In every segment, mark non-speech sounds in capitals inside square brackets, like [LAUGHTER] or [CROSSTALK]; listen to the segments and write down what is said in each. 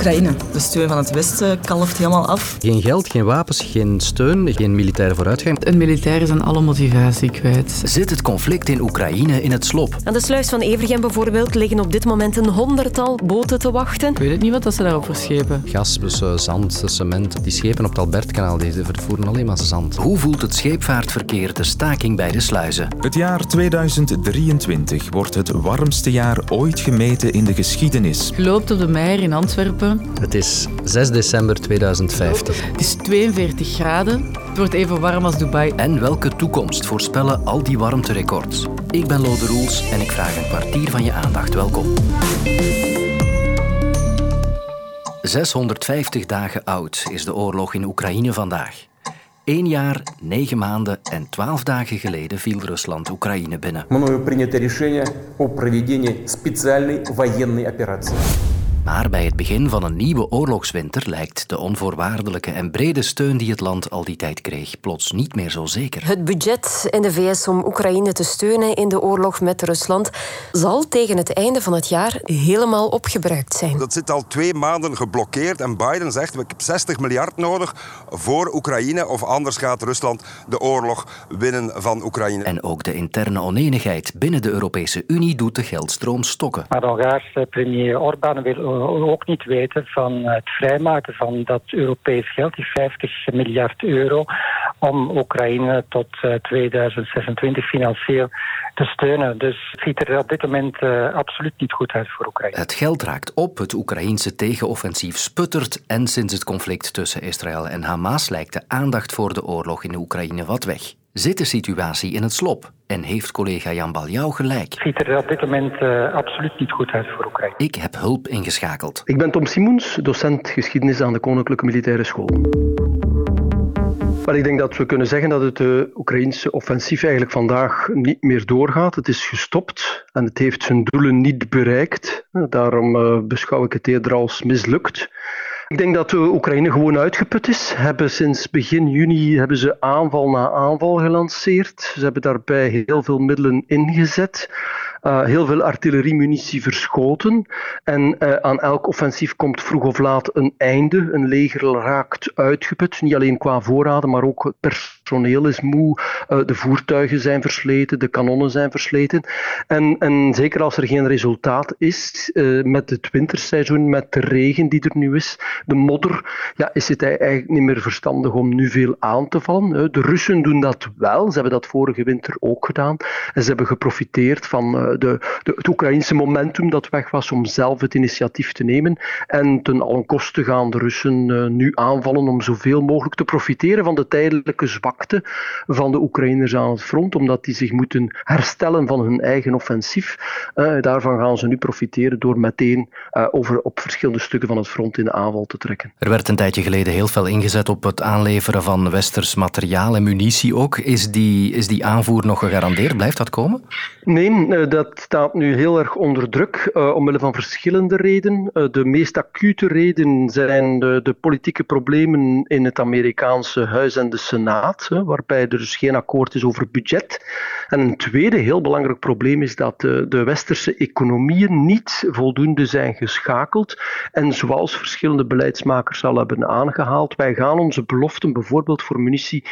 Oekraïne. De steun van het Westen kalft helemaal af. Geen geld, geen wapens, geen steun, geen militaire vooruitgang. Een militair is aan alle motivatie kwijt. Zit het conflict in Oekraïne in het slop? Aan de sluis van Evergem bijvoorbeeld liggen op dit moment een honderdtal boten te wachten. Ik weet het niet wat dat ze daarop verschepen. Gas, dus, uh, zand, cement. Die schepen op het Albertkanaal die vervoeren alleen maar zand. Hoe voelt het scheepvaartverkeer de staking bij de sluizen? Het jaar 2023 wordt het warmste jaar ooit gemeten in de geschiedenis. Je loopt op de Meijer in Antwerpen. Het is 6 december 2050. Het is 42 graden. Het wordt even warm als Dubai. En welke toekomst voorspellen al die warmterecords? Ik ben Lode Roels en ik vraag een kwartier van je aandacht. Welkom. 650 dagen oud is de oorlog in Oekraïne vandaag. Eén jaar, negen maanden en twaalf dagen geleden viel Rusland Oekraïne binnen. Мною принято решение о проведении специальной военной операции. Maar bij het begin van een nieuwe oorlogswinter lijkt de onvoorwaardelijke en brede steun die het land al die tijd kreeg plots niet meer zo zeker. Het budget in de VS om Oekraïne te steunen in de oorlog met Rusland zal tegen het einde van het jaar helemaal opgebruikt zijn. Dat zit al twee maanden geblokkeerd en Biden zegt ik heb 60 miljard nodig voor Oekraïne of anders gaat Rusland de oorlog winnen van Oekraïne. En ook de interne oneenigheid binnen de Europese Unie doet de geldstroom stokken. Maar Hongaarse premier Orbán wil ook niet weten van het vrijmaken van dat Europees geld, die 50 miljard euro, om Oekraïne tot 2026 financieel te steunen. Dus het ziet er op dit moment uh, absoluut niet goed uit voor Oekraïne. Het geld raakt op, het Oekraïense tegenoffensief sputtert en sinds het conflict tussen Israël en Hamas lijkt de aandacht voor de oorlog in Oekraïne wat weg. Zit de situatie in het slop? En heeft collega Jan Baljouw gelijk? Het ziet er op dit moment uh, absoluut niet goed uit voor Oekraïne. Ik heb hulp ingeschakeld. Ik ben Tom Simons, docent geschiedenis aan de Koninklijke Militaire School. Maar ik denk dat we kunnen zeggen dat het uh, Oekraïnse offensief eigenlijk vandaag niet meer doorgaat. Het is gestopt en het heeft zijn doelen niet bereikt. Daarom uh, beschouw ik het eerder als mislukt. Ik denk dat de Oekraïne gewoon uitgeput is. Hebben sinds begin juni hebben ze aanval na aanval gelanceerd. Ze hebben daarbij heel veel middelen ingezet. Uh, heel veel artilleriemunitie verschoten. En uh, aan elk offensief komt vroeg of laat een einde. Een leger raakt uitgeput. Niet alleen qua voorraden, maar ook het personeel is moe. Uh, de voertuigen zijn versleten, de kanonnen zijn versleten. En, en zeker als er geen resultaat is met het winterseizoen, met de regen die er nu is, de modder, ja, is het eigenlijk niet meer verstandig om nu veel aan te vallen. De Russen doen dat wel. Ze hebben dat vorige winter ook gedaan. En ze hebben geprofiteerd van de, de, het Oekraïnse momentum dat weg was om zelf het initiatief te nemen. En ten allen koste gaan de Russen uh, nu aanvallen om zoveel mogelijk te profiteren van de tijdelijke zwakte van de Oekraïners aan het front, omdat die zich moeten herstellen van hun eigen offensief. Uh, daarvan gaan ze nu profiteren door meteen uh, over, op verschillende stukken van het front in de aanval te trekken. Er werd een tijdje geleden heel veel ingezet op het aanleveren van westers materiaal en munitie ook. Is die, is die aanvoer nog gegarandeerd? Blijft dat komen? Nee, dat staat nu heel erg onder druk, uh, omwille van verschillende redenen. Uh, de meest acute reden zijn de, de, politieke problemen in het Amerikaanse Huis en de Senaat, hè, waarbij er dus geen akkoord is over budget. En een tweede heel belangrijk probleem is dat de, de westerse economieën niet voldoende zijn geschakeld. En zoals verschillende beleidsmakers al hebben aangehaald, wij gaan onze beloften, bijvoorbeeld voor munitie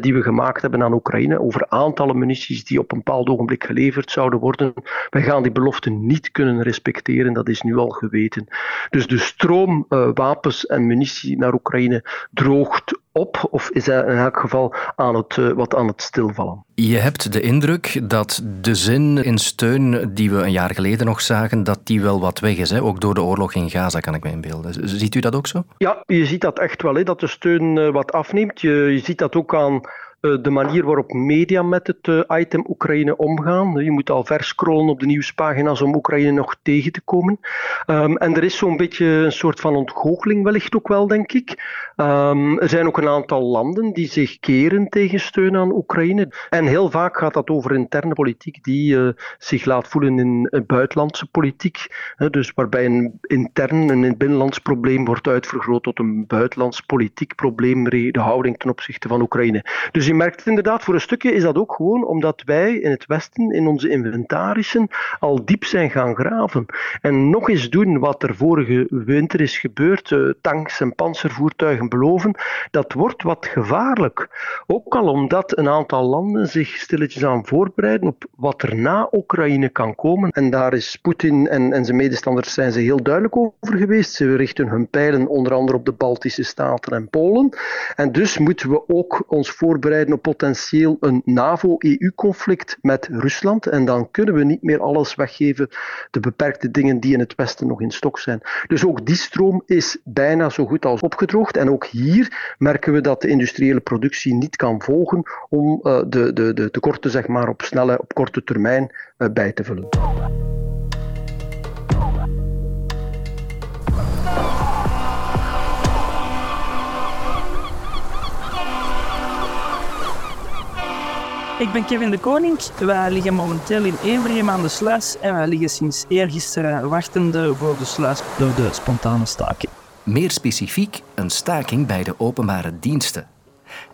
die we gemaakt hebben aan Oekraïne, over aantallen munities die op een bepaald ogenblik geleverd zouden worden, wij gaan die beloften niet kunnen respecteren, dat is nu al geweten. Dus de stroom uh, wapens en munitie naar Oekraïne droogt op, of is hij in elk geval aan het, uh, wat aan het stilvallen. Je hebt de indruk dat de zin in steun die we een jaar geleden nog zagen, dat die wel wat weg is. Hè? Ook door de oorlog in Gaza, kan ik me inbeelden. Ziet u dat ook zo? Ja, je ziet dat echt wel, hè, dat de steun uh, wat afneemt. Je, je ziet dat ook aan de manier waarop media met het item Oekraïne omgaan. Je moet al verscrollen op de nieuwspagina's om Oekraïne nog tegen te komen. Um, en er is zo'n beetje een soort van ontgoocheling wellicht ook wel, denk ik. Um, er zijn ook een aantal landen die zich keren tegen steun aan Oekraïne. En heel vaak gaat dat over interne politiek die zich laat voelen in buitenlandse politiek. Dus waarbij een intern, een binnenlands probleem wordt uitvergroot tot een buitenlands politiek probleem, de houding ten opzichte van Oekraïne. Dus je merkt inderdaad, voor een stukje is dat ook gewoon omdat wij in het Westen in onze inventarissen al diep zijn gaan graven. En nog eens doen wat er vorige winter is gebeurd, uh, tanks en panzervoertuigen beloven, dat wordt wat gevaarlijk. Ook al omdat een aantal landen zich stilletjes aan voorbereiden op wat er na Oekraïne kan komen. En daar is Poetin en, en zijn medestanders zijn ze heel duidelijk over geweest. Ze richten hun pijlen onder andere op de Baltische Staten en Polen. En dus moeten we ook ons voorbereiden op potentieel een NAVO-EU-conflict met Rusland. En dan kunnen we niet meer alles weggeven, de beperkte dingen die in het Westen nog in stok zijn. Dus ook die stroom is bijna zo goed als opgedroogd. En ook hier merken we dat de industriële productie niet kan volgen om uh, de, de, de tekorten zeg maar, op snelle, op korte termijn uh, bij te vullen. Ik ben Kevin de Koning. Wij liggen momenteel in Everiem aan de sluis en wij liggen sinds eergisteren wachtende voor de sluis door de spontane staking. Meer specifiek een staking bij de openbare diensten.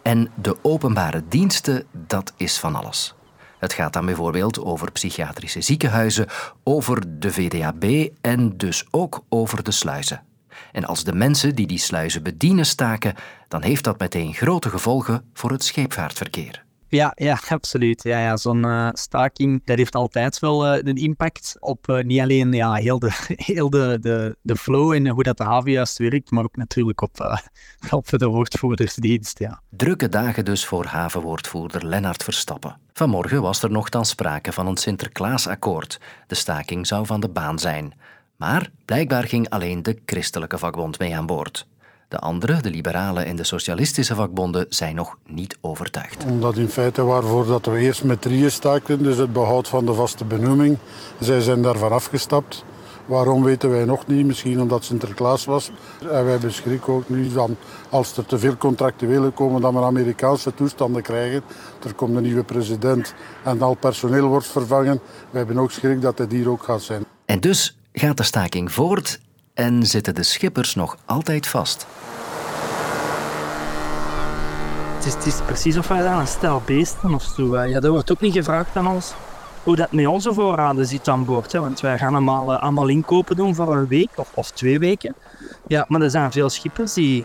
En de openbare diensten, dat is van alles. Het gaat dan bijvoorbeeld over psychiatrische ziekenhuizen, over de VDAB en dus ook over de sluizen. En als de mensen die die sluizen bedienen staken, dan heeft dat meteen grote gevolgen voor het scheepvaartverkeer. Ja, ja absoluut. Ja, ja, Zo'n uh, staking dat heeft altijd wel uh, een impact op uh, niet alleen ja, heel, de, [LAUGHS] heel de, de, de flow en hoe dat de haven juist werkt, maar ook natuurlijk op, [LAUGHS] op de woordvoerdersdienst. Ja. Drukke dagen dus voor havenwoordvoerder Lennart Verstappen. Vanmorgen was er nogthans sprake van een Sinterklaasakkoord. De staking zou van de baan zijn. Maar blijkbaar ging alleen de christelijke vakbond mee aan boord. De andere, de liberale en de socialistische vakbonden, zijn nog niet overtuigd. Omdat in feite waarvoor dat we eerst met drieën staakten, dus het behoud van de vaste benoeming, zij zijn daarvan afgestapt. Waarom weten wij nog niet? Misschien omdat Sinterklaas was. En wij beschrikken ook nu dan, als er te veel contractuelen komen, dat we Amerikaanse toestanden krijgen. Er komt een nieuwe president en al personeel wordt vervangen. We hebben ook schrik dat het hier ook gaat zijn. En dus gaat de staking voort en zitten de schippers nog altijd vast. Het is, precies of wij dan een stel beesten of zo. Ja, dat wordt ook niet gevraagd aan ons hoe dat met onze voorraden zit aan boord. Hè? Want wij gaan allemaal, uh, allemaal inkopen doen voor een week of, of twee weken. Ja, maar er zijn veel schippers die...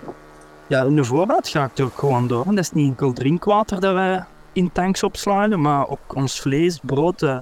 Ja, hun voorraad gaat ook gewoon door. En dat is niet enkel drinkwater dat wij in tanks opslaan, maar ook ons vlees, brood, uh,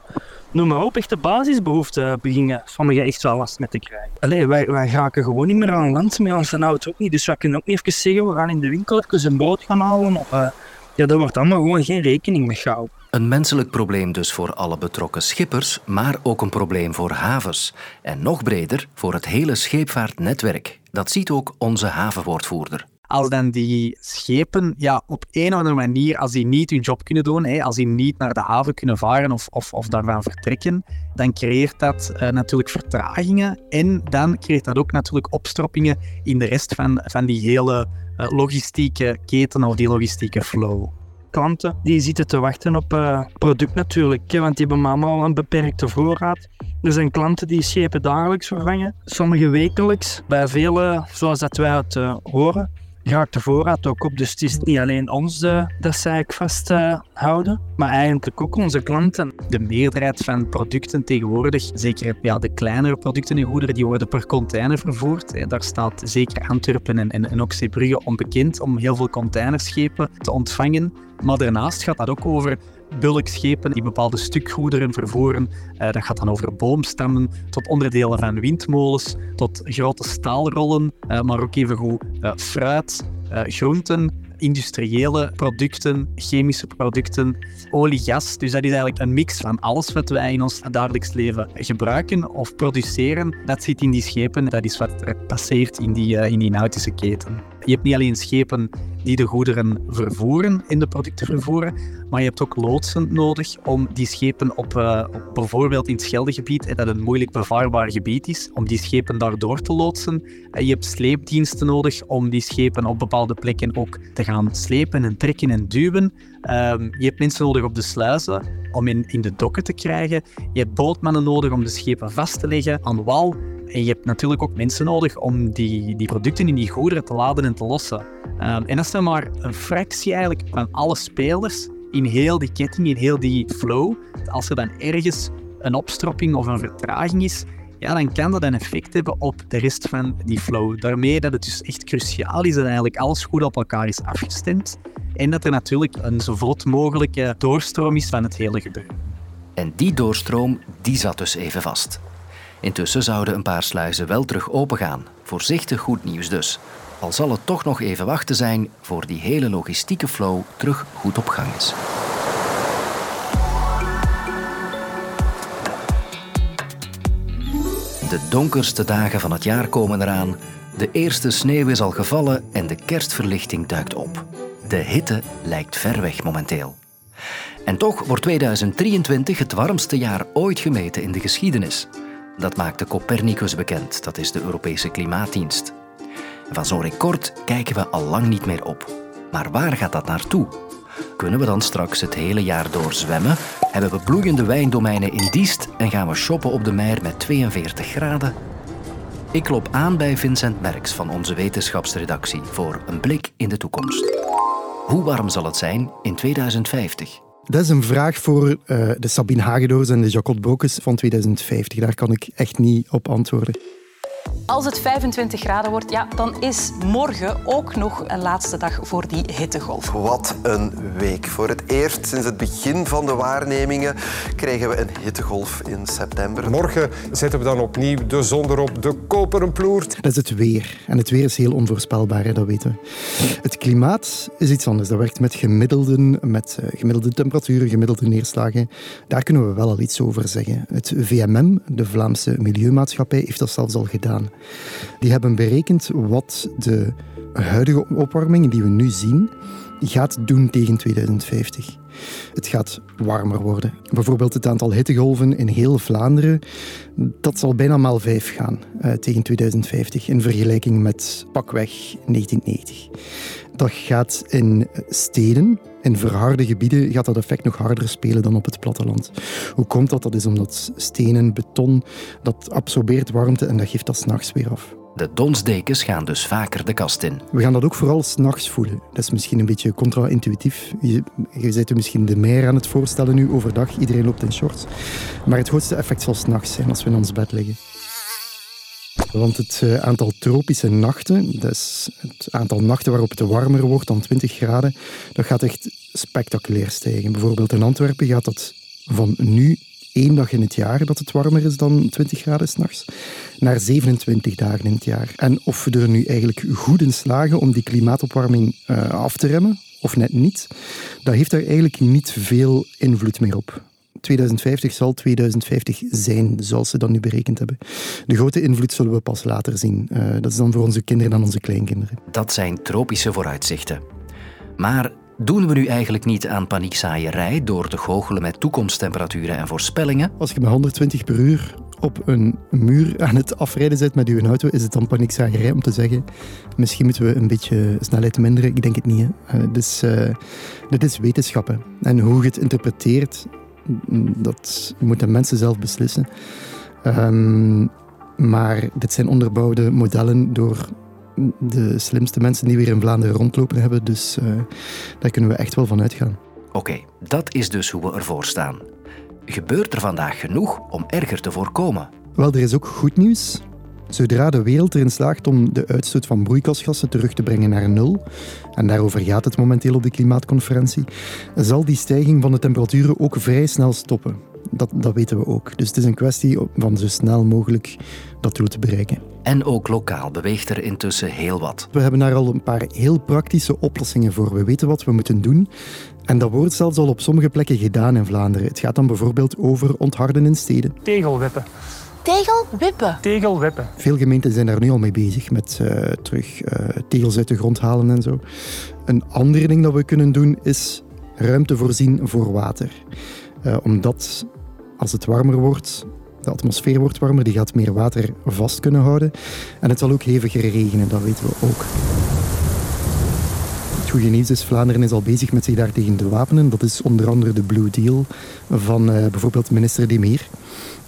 noem maar op, echte basisbehoeften beginnen sommigen echt wel last met te krijgen. Allee, wij, wij raken gewoon niet meer aan land met onze auto ook niet. Dus we kunnen ook niet even zeggen, we gaan in de winkel even een brood gaan halen. Of, uh, ja, daar wordt allemaal gewoon geen rekening mee gehouden. Een menselijk probleem dus voor alle betrokken schippers, maar ook een probleem voor havens. En nog breder voor het hele scheepvaartnetwerk. Dat ziet ook onze havenwoordvoerder als dan die schepen ja, op een of andere manier, als die niet hun job kunnen doen, hè, als die niet naar de haven kunnen varen of, of, of daarvan vertrekken, dan creëert dat uh, natuurlijk vertragingen en dan creëert dat ook natuurlijk opstroppingen in de rest van, van die hele uh, logistieke keten of die logistieke flow klanten die zitten te wachten op uh, product natuurlijk, want die hebben allemaal een beperkte voorraad. Er zijn klanten die schepen dagelijks vervangen, sommige wekelijks. Bij vele, zoals dat wij het horen, gaat de voorraad ook op. Dus het is niet alleen ons uh, dat zij vasthouden, uh, maar eigenlijk ook onze klanten. De meerderheid van producten tegenwoordig, zeker ja, de kleinere producten en goederen, die worden per container vervoerd. Daar staat zeker Antwerpen en, en, en ook Zeebrugge onbekend om heel veel containerschepen te ontvangen. Maar daarnaast gaat dat ook over bulkschepen die bepaalde stukgoederen vervoeren. Uh, dat gaat dan over boomstammen tot onderdelen van windmolens, tot grote staalrollen, uh, maar ook evengoed uh, fruit, groenten, industriële producten, chemische producten, olie, gas. Dus dat is eigenlijk een mix van alles wat wij in ons dagelijks leven gebruiken of produceren. Dat zit in die schepen, dat is wat er passeert in die, in die nautische keten. Je hebt niet alleen schepen die de goederen vervoeren, in de producten vervoeren, maar je hebt ook loodsen nodig om die schepen op, uh, op bijvoorbeeld in het Scheldegebied, dat een moeilijk bevaarbaar gebied is, om die schepen daardoor te loodsen. En je hebt sleepdiensten nodig om die schepen op bepaalde plekken ook te gaan slepen en trekken en duwen. Um, je hebt mensen nodig op de sluizen om in, in de dokken te krijgen. Je hebt bootmannen nodig om de schepen vast te leggen aan wal. En je hebt natuurlijk ook mensen nodig om die, die producten in die goederen te laden en te lossen. Ehm, en dat dan maar een fractie eigenlijk van alle spelers in heel die ketting, in heel die flow. Als er dan ergens een opstropping of een vertraging is, ja, dan kan dat een effect hebben op de rest van die flow. Daarmee dat het dus echt cruciaal is dat eigenlijk alles goed op elkaar is afgestemd en dat er natuurlijk een zo vlot mogelijke doorstroom is van het hele gebeuren. En die doorstroom die zat dus even vast. Intussen zouden een paar sluizen wel terug opengaan. Voorzichtig goed nieuws dus. Al zal het toch nog even wachten zijn voor die hele logistieke flow terug goed op gang is. De donkerste dagen van het jaar komen eraan. De eerste sneeuw is al gevallen en de kerstverlichting duikt op. De hitte lijkt ver weg momenteel. En toch wordt 2023 het warmste jaar ooit gemeten in de geschiedenis. Dat maakte Copernicus bekend, dat is de Europese Klimaatdienst. Van zo'n record kijken we al lang niet meer op. Maar waar gaat dat naartoe? Kunnen we dan straks het hele jaar door zwemmen? Hebben we bloeiende wijndomeinen in Diest en gaan we shoppen op de Meijer met 42 graden? Ik klop aan bij Vincent Merks van onze wetenschapsredactie voor een blik in de toekomst. Hoe warm zal het zijn in 2050? Dat is een vraag voor uh, de Sabine Hagedoors en de Jacot Bokes van 2050. Daar kan ik echt niet op antwoorden. Als het 25 graden wordt, ja, dan is morgen ook nog een laatste dag voor die hittegolf. Wat een week. Voor het eerst sinds het begin van de waarnemingen krijgen we een hittegolf in september. Morgen zetten we dan opnieuw de zon erop, de koperen ploert. Dat is het weer. En het weer is heel onvoorspelbaar, hè, dat weten we. Het klimaat is iets anders. Dat werkt met gemiddelden, met uh, gemiddelde temperaturen, gemiddelde neerslagen. Daar kunnen we wel al iets over zeggen. Het VMM, de Vlaamse Milieumaatschappij, heeft dat zelfs al gedaan. Die hebben berekend wat de huidige opwarming die we nu zien gaat doen tegen 2050. Het gaat warmer worden. Bijvoorbeeld het aantal hittegolven in heel Vlaanderen, dat zal bijna maal 5 gaan uh, tegen 2050 in vergelijking met pakweg 1990. Dat gaat in steden, in verharde gebieden, gaat dat effect nog harder spelen dan op het platteland. Hoe komt dat? Dat is omdat stenen, beton, dat absorbeert warmte en dat geeft dat s'nachts weer af. De donsdekens gaan dus vaker de kast in. We gaan dat ook vooral s'nachts voelen. Dat is misschien een beetje contra-intuïtief. Je, je bent misschien de meer aan het voorstellen nu overdag. Iedereen loopt in shorts. Maar het grootste effect zal s'nachts zijn als we in ons bed liggen. Want het eh, aantal tropische nachten, is het aantal nachten waarop het warmer wordt dan 20 graden, dat gaat echt spectaculair stijgen. Bijvoorbeeld in Antwerpen gaat dat van nu één dag in het jaar dat het warmer is dan 20 graden s'nachts, naar 27 dagen in het jaar. En of we er nu eigenlijk goed in slagen om die klimaatopwarming uh, af te remmen, of net niet, dat heeft daar eigenlijk niet veel invloed meer op. 2050 zal 2050 zijn, zoals ze dat nu berekend hebben. De grote invloed zullen we pas later zien. Uh, dat is dan voor onze kinderen en onze kleinkinderen. Dat zijn tropische vooruitzichten. Maar doen we nu eigenlijk niet aan paniekzaaierij door te goochelen met toekomsttemperaturen en voorspellingen? Als je met 120 per uur op een muur aan het afrijden bent met uw auto, is het dan paniekzaaierij om te zeggen misschien moeten we een beetje snelheid minderen? Ik denk het niet. Hè. Uh, dus, uh, dit is wetenschappen. En hoe je het interpreteert, dat moeten mensen zelf beslissen. Um, maar dit zijn onderbouwde modellen door de slimste mensen die weer in Vlaanderen rondlopen hebben. Dus uh, daar kunnen we echt wel van uitgaan. Oké, okay, dat is dus hoe we ervoor staan. Gebeurt er vandaag genoeg om erger te voorkomen? Wel, er is ook goed nieuws. Zodra de wereld erin slaagt om de uitstoot van broeikasgassen terug te brengen naar nul, en daarover gaat het momenteel op de klimaatconferentie, zal die stijging van de temperaturen ook vrij snel stoppen. Dat, dat weten we ook. Dus het is een kwestie van zo snel mogelijk dat doel te bereiken. En ook lokaal beweegt er intussen heel wat. We hebben daar al een paar heel praktische oplossingen voor. We weten wat we moeten doen. En dat wordt zelfs al op sommige plekken gedaan in Vlaanderen. Het gaat dan bijvoorbeeld over ontharden in steden. Tegelwippen. Tegelwippen? Tegelwippen. Veel gemeenten zijn daar nu al mee bezig met uh, terug uh, tegels uit de grond halen en zo. Een ander ding dat we kunnen doen is ruimte voorzien voor water. Uh, omdat als het warmer wordt, de atmosfeer wordt warmer, die gaat meer water vast kunnen houden. En het zal ook heviger regenen, dat weten we ook. Het goede nieuws is, Vlaanderen is al bezig met zich daartegen te wapenen. Dat is onder andere de Blue Deal van uh, bijvoorbeeld minister De Meer.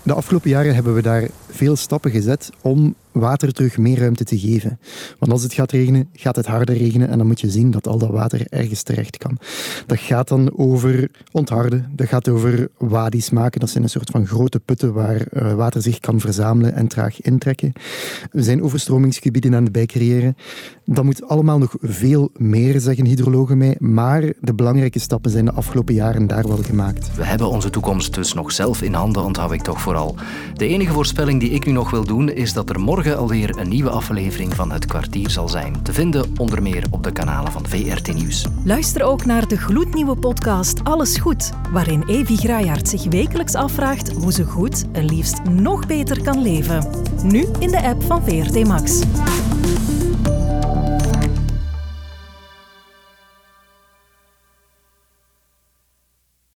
De afgelopen jaren hebben we daar veel stappen gezet om water terug meer ruimte te geven. Want als het gaat regenen, gaat het harder regenen en dan moet je zien dat al dat water ergens terecht kan. Dat gaat dan over ontharden, dat gaat over wadis maken. Dat zijn een soort van grote putten waar uh, water zich kan verzamelen en traag intrekken. We zijn overstromingsgebieden aan het bijcreëren. Dat moet allemaal nog veel meer, zeggen hydrologen mij. Maar de belangrijke stappen zijn de afgelopen jaren daar wel gemaakt. We hebben onze toekomst dus nog zelf in handen, onthoud toch vooral. De enige voorspelling die ik nu nog wil doen is dat er morgen alweer een nieuwe aflevering van Het Kwartier zal zijn. Te vinden onder meer op de kanalen van VRT Nieuws. Luister ook naar de gloednieuwe podcast Alles Goed, waarin Evi Graaiaert zich wekelijks afvraagt hoe ze goed en liefst nog beter kan leven. Nu in de app van VRT Max.